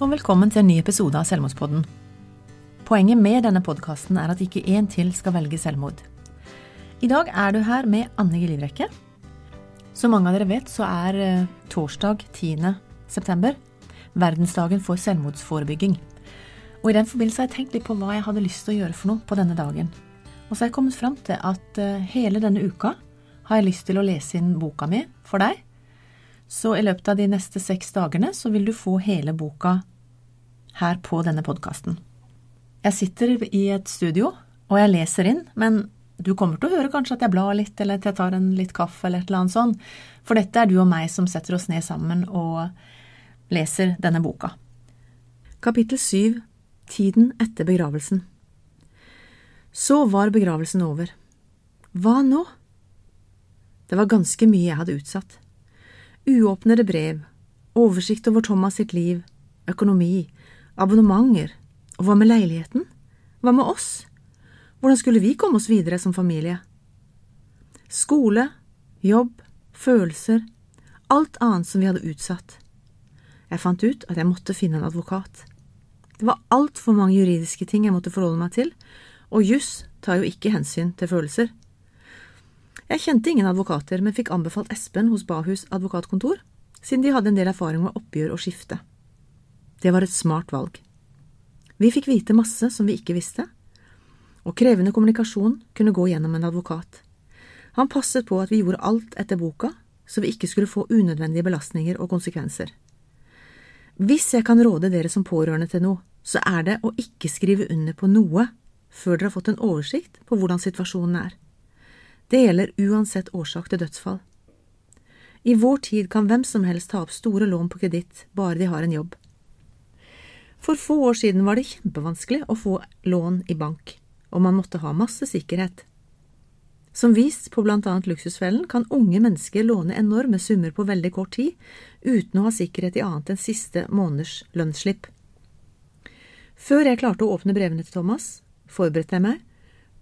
og velkommen til en ny episode av Selvmordspodden. Poenget med denne podkasten er at ikke én til skal velge selvmord. I dag er du her med Anne Gelivrekke. Som mange av dere vet, så er eh, torsdag 10. september verdensdagen for selvmordsforebygging. Og I den forbindelse har jeg tenkt litt på hva jeg hadde lyst til å gjøre for noe på denne dagen. Og så har jeg kommet fram til at eh, hele denne uka har jeg lyst til å lese inn boka mi for deg. Så i løpet av de neste seks dagene så vil du få hele boka her på denne podkasten. Jeg sitter i et studio, og jeg leser inn, men du kommer til å høre kanskje at jeg blar litt, eller at jeg tar en litt kaffe, eller et eller annet sånt, for dette er du og meg som setter oss ned sammen og leser denne boka. Kapittel syv Tiden etter begravelsen Så var begravelsen over. Hva nå? Det var ganske mye jeg hadde utsatt. Uåpnede brev, oversikt over Thomas sitt liv, økonomi, Abonnementer. Og hva med leiligheten? Hva med oss? Hvordan skulle vi komme oss videre som familie? Skole, jobb, følelser, alt annet som vi hadde utsatt. Jeg fant ut at jeg måtte finne en advokat. Det var altfor mange juridiske ting jeg måtte forholde meg til, og juss tar jo ikke hensyn til følelser. Jeg kjente ingen advokater, men fikk anbefalt Espen hos Bahus advokatkontor, siden de hadde en del erfaring med oppgjør og skifte. Det var et smart valg. Vi fikk vite masse som vi ikke visste, og krevende kommunikasjon kunne gå gjennom en advokat. Han passet på at vi gjorde alt etter boka, så vi ikke skulle få unødvendige belastninger og konsekvenser. Hvis jeg kan råde dere som pårørende til noe, så er det å ikke skrive under på noe før dere har fått en oversikt på hvordan situasjonen er. Det gjelder uansett årsak til dødsfall. I vår tid kan hvem som helst ta opp store lån på kreditt bare de har en jobb. For få år siden var det kjempevanskelig å få lån i bank, og man måtte ha masse sikkerhet. Som vist på blant annet Luksusfellen kan unge mennesker låne enorme summer på veldig kort tid, uten å ha sikkerhet i annet enn siste måneders lønnsslipp. Før jeg klarte å åpne brevene til Thomas, forberedte jeg meg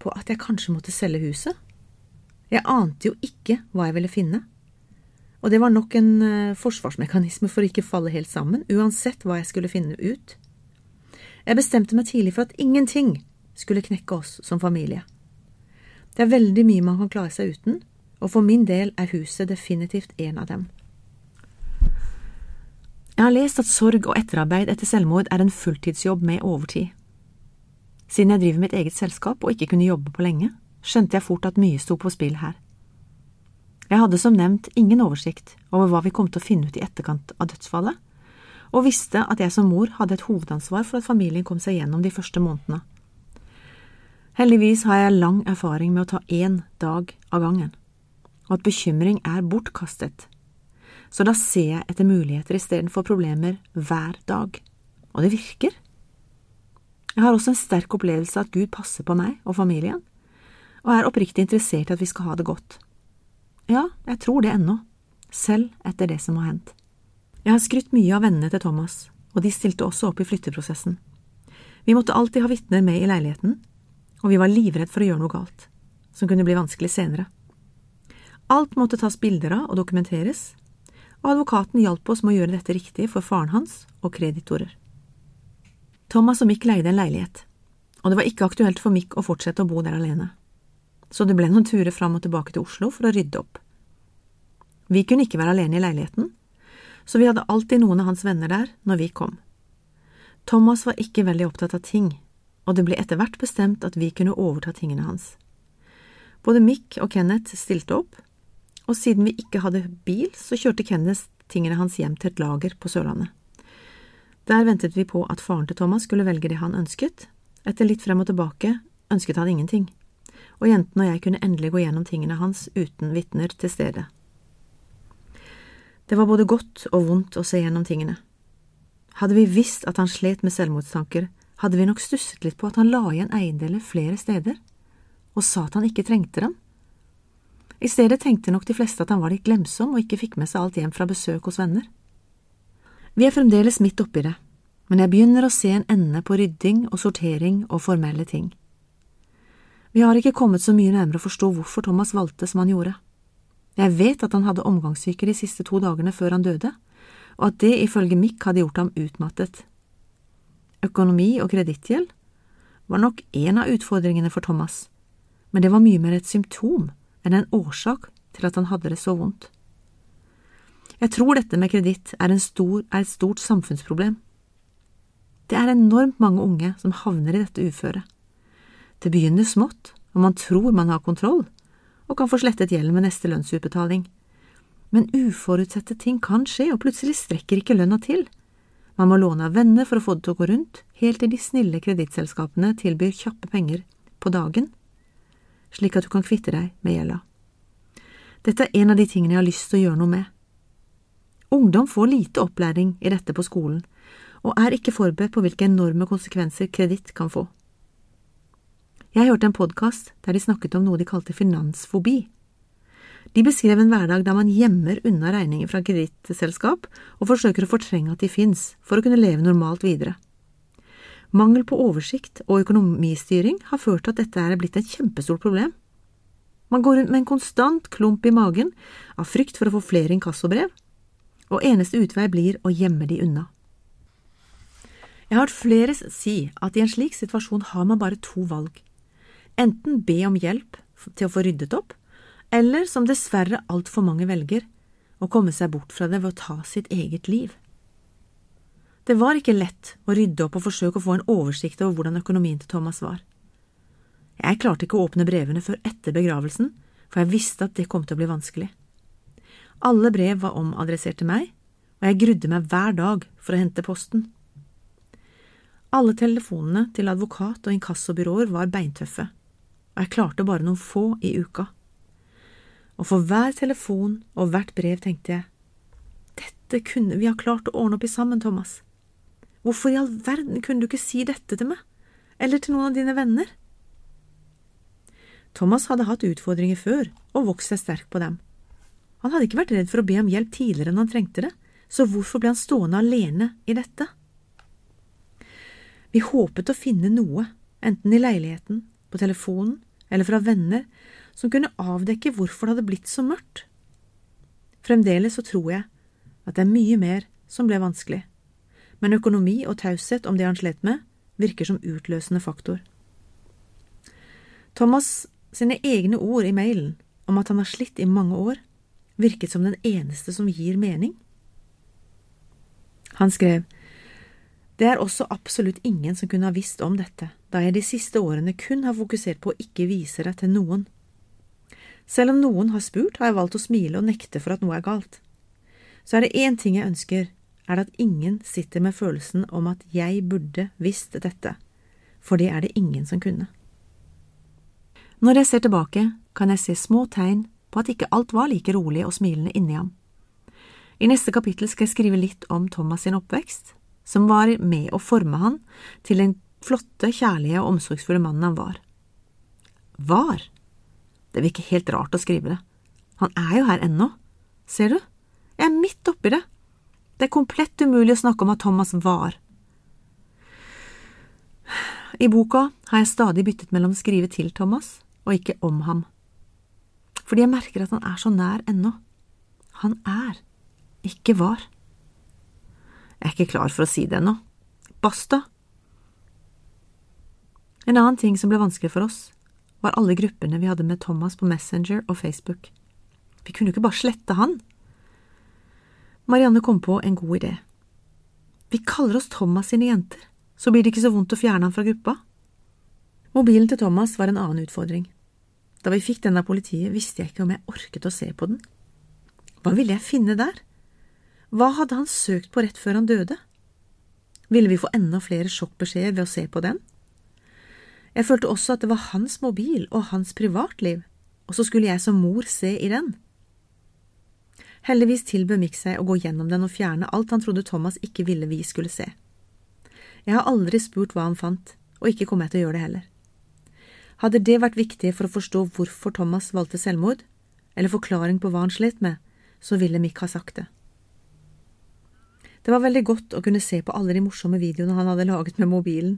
på at jeg kanskje måtte selge huset. Jeg ante jo ikke hva jeg ville finne. Og det var nok en uh, forsvarsmekanisme for å ikke falle helt sammen, uansett hva jeg skulle finne ut. Jeg bestemte meg tidlig for at ingenting skulle knekke oss som familie. Det er veldig mye man kan klare seg uten, og for min del er huset definitivt en av dem. Jeg har lest at sorg og etterarbeid etter selvmord er en fulltidsjobb med overtid. Siden jeg driver mitt eget selskap og ikke kunne jobbe på lenge, skjønte jeg fort at mye sto på spill her. Jeg hadde som nevnt ingen oversikt over hva vi kom til å finne ut i etterkant av dødsfallet, og visste at jeg som mor hadde et hovedansvar for at familien kom seg gjennom de første månedene. Heldigvis har jeg lang erfaring med å ta én dag av gangen, og at bekymring er bortkastet, så da ser jeg etter muligheter istedenfor problemer hver dag, og det virker. Jeg har også en sterk opplevelse av at Gud passer på meg og familien, og er oppriktig interessert i at vi skal ha det godt. Ja, jeg tror det ennå, selv etter det som har hendt. Jeg har skrytt mye av vennene til Thomas, og de stilte også opp i flytteprosessen. Vi måtte alltid ha vitner med i leiligheten, og vi var livredd for å gjøre noe galt, som kunne bli vanskelig senere. Alt måtte tas bilder av og dokumenteres, og advokaten hjalp oss med å gjøre dette riktig for faren hans og kreditorer. Thomas og Mick leide en leilighet, og det var ikke aktuelt for Mick å fortsette å bo der alene, så det ble noen turer fram og tilbake til Oslo for å rydde opp. Vi kunne ikke være alene i leiligheten, så vi hadde alltid noen av hans venner der når vi kom. Thomas var ikke veldig opptatt av ting, og det ble etter hvert bestemt at vi kunne overta tingene hans. Både Mick og Kenneth stilte opp, og siden vi ikke hadde bil, så kjørte Kenneth tingene hans hjem til et lager på Sørlandet. Der ventet vi på at faren til Thomas skulle velge det han ønsket. Etter litt frem og tilbake ønsket han ingenting, og jentene og jeg kunne endelig gå gjennom tingene hans uten vitner til stede. Det var både godt og vondt å se gjennom tingene. Hadde vi visst at han slet med selvmordstanker, hadde vi nok stusset litt på at han la igjen eiendeler flere steder, og sa at han ikke trengte dem. I stedet tenkte nok de fleste at han var litt glemsom og ikke fikk med seg alt hjem fra besøk hos venner. Vi er fremdeles midt oppi det, men jeg begynner å se en ende på rydding og sortering og formelle ting. Vi har ikke kommet så mye nærmere å forstå hvorfor Thomas valgte som han gjorde. Jeg vet at han hadde omgangssyke de siste to dagene før han døde, og at det ifølge Mick hadde gjort ham utmattet. økonomi og kredittgjeld, var nok en av utfordringene for Thomas, men det var mye mer et symptom enn en årsak til at han hadde det så vondt. Jeg tror dette med kreditt er, er, et stort samfunnsproblem. Det er enormt mange unge som havner i dette uføret. Det begynner smått, og man tror man har kontroll, og kan få slettet gjelden med neste lønnsutbetaling. Men uforutsette ting kan skje, og plutselig strekker ikke lønna til. Man må låne av venner for å få det til å gå rundt, helt til de snille kredittselskapene tilbyr kjappe penger på dagen, slik at du kan kvitte deg med gjelda. Dette er en av de tingene jeg har lyst til å gjøre noe med. Ungdom får lite opplæring i dette på skolen, og er ikke forberedt på hvilke enorme konsekvenser kreditt kan få. Jeg hørte en podkast der de snakket om noe de kalte finansfobi. De beskrev en hverdag der man gjemmer unna regninger fra kredittselskap og forsøker å fortrenge at de fins, for å kunne leve normalt videre. Mangel på oversikt og økonomistyring har ført til at dette er blitt et kjempestort problem. Man går rundt med en konstant klump i magen av frykt for å få flere inkassobrev, og eneste utvei blir å gjemme de unna. Jeg har hørt flere si at i en slik situasjon har man bare to valg, enten be om hjelp til å få ryddet opp, eller, som dessverre altfor mange velger, å komme seg bort fra det ved å ta sitt eget liv. Det var ikke lett å rydde opp og forsøke å få en oversikt over hvordan økonomien til Thomas var. Jeg klarte ikke å åpne brevene før etter begravelsen, for jeg visste at det kom til å bli vanskelig. Alle brev var omadressert til meg, og jeg grudde meg hver dag for å hente posten. Alle telefonene til advokat og inkassobyråer var beintøffe, og jeg klarte bare noen få i uka. Og for hver telefon og hvert brev tenkte jeg, dette kunne vi ha klart å ordne opp i sammen, Thomas. Hvorfor i all verden kunne du ikke si dette til meg, eller til noen av dine venner? Thomas hadde hatt utfordringer før og vokst seg sterk på dem. Han hadde ikke vært redd for å be om hjelp tidligere enn han trengte det, så hvorfor ble han stående alene i dette? Vi håpet å finne noe, enten i leiligheten, på telefonen eller fra venner, som kunne avdekke hvorfor det hadde blitt så mørkt. Fremdeles så tror jeg at det er mye mer som ble vanskelig, men økonomi og taushet om det han slet med, virker som utløsende faktor. Thomas sine egne ord i mailen om at han har slitt i mange år, virket som den eneste som gir mening. Han skrev, Det er også absolutt ingen som kunne ha visst om dette, da jeg de siste årene kun har fokusert på å ikke vise det til noen. Selv om noen har spurt, har jeg valgt å smile og nekte for at noe er galt. Så er det én ting jeg ønsker, er det at ingen sitter med følelsen om at jeg burde visst dette, for det er det ingen som kunne. Når jeg ser tilbake, kan jeg se små tegn på at ikke alt var like rolig og smilende inni ham. I neste kapittel skal jeg skrive litt om Thomas sin oppvekst, som var med å forme han til den flotte, kjærlige og omsorgsfulle mannen han var. Var? Det virker helt rart å skrive det. Han er jo her ennå, ser du? Jeg er midt oppi det. Det er komplett umulig å snakke om at Thomas var. I boka har jeg stadig byttet mellom å skrive til Thomas og ikke om ham fordi jeg merker at han er så nær ennå. Han er, ikke var. Jeg er ikke klar for å si det ennå. Basta! En annen ting som ble vanskelig for oss, var alle gruppene vi hadde med Thomas på Messenger og Facebook. Vi kunne jo ikke bare slette han. Marianne kom på en god idé. Vi kaller oss Thomas sine jenter, så blir det ikke så vondt å fjerne han fra gruppa. Mobilen til Thomas var en annen utfordring. Da vi fikk den av politiet, visste jeg ikke om jeg orket å se på den. Hva ville jeg finne der? Hva hadde han søkt på rett før han døde? Ville vi få enda flere sjokkbeskjeder ved å se på den? Jeg følte også at det var hans mobil og hans privatliv, og så skulle jeg som mor se i den. Heldigvis tilbød Mick seg å gå gjennom den og fjerne alt han trodde Thomas ikke ville vi skulle se. Jeg har aldri spurt hva han fant, og ikke kommer jeg til å gjøre det heller. Hadde det vært viktig for å forstå hvorfor Thomas valgte selvmord, eller forklaring på hva han slet med, så ville Mick ha sagt det. Det var veldig godt å kunne se på alle de morsomme videoene han hadde laget med mobilen,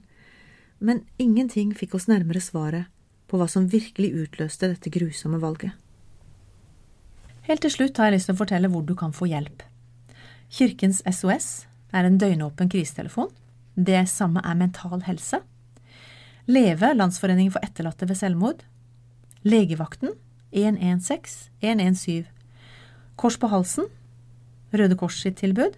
men ingenting fikk oss nærmere svaret på hva som virkelig utløste dette grusomme valget. Helt til slutt har jeg lyst til å fortelle hvor du kan få hjelp. Kirkens SOS er en døgnåpen krisetelefon Det samme er Mental Helse. Leve, Landsforeningen for etterlatte ved selvmord. Legevakten 116 117. Kors på halsen, Røde Kors sitt tilbud.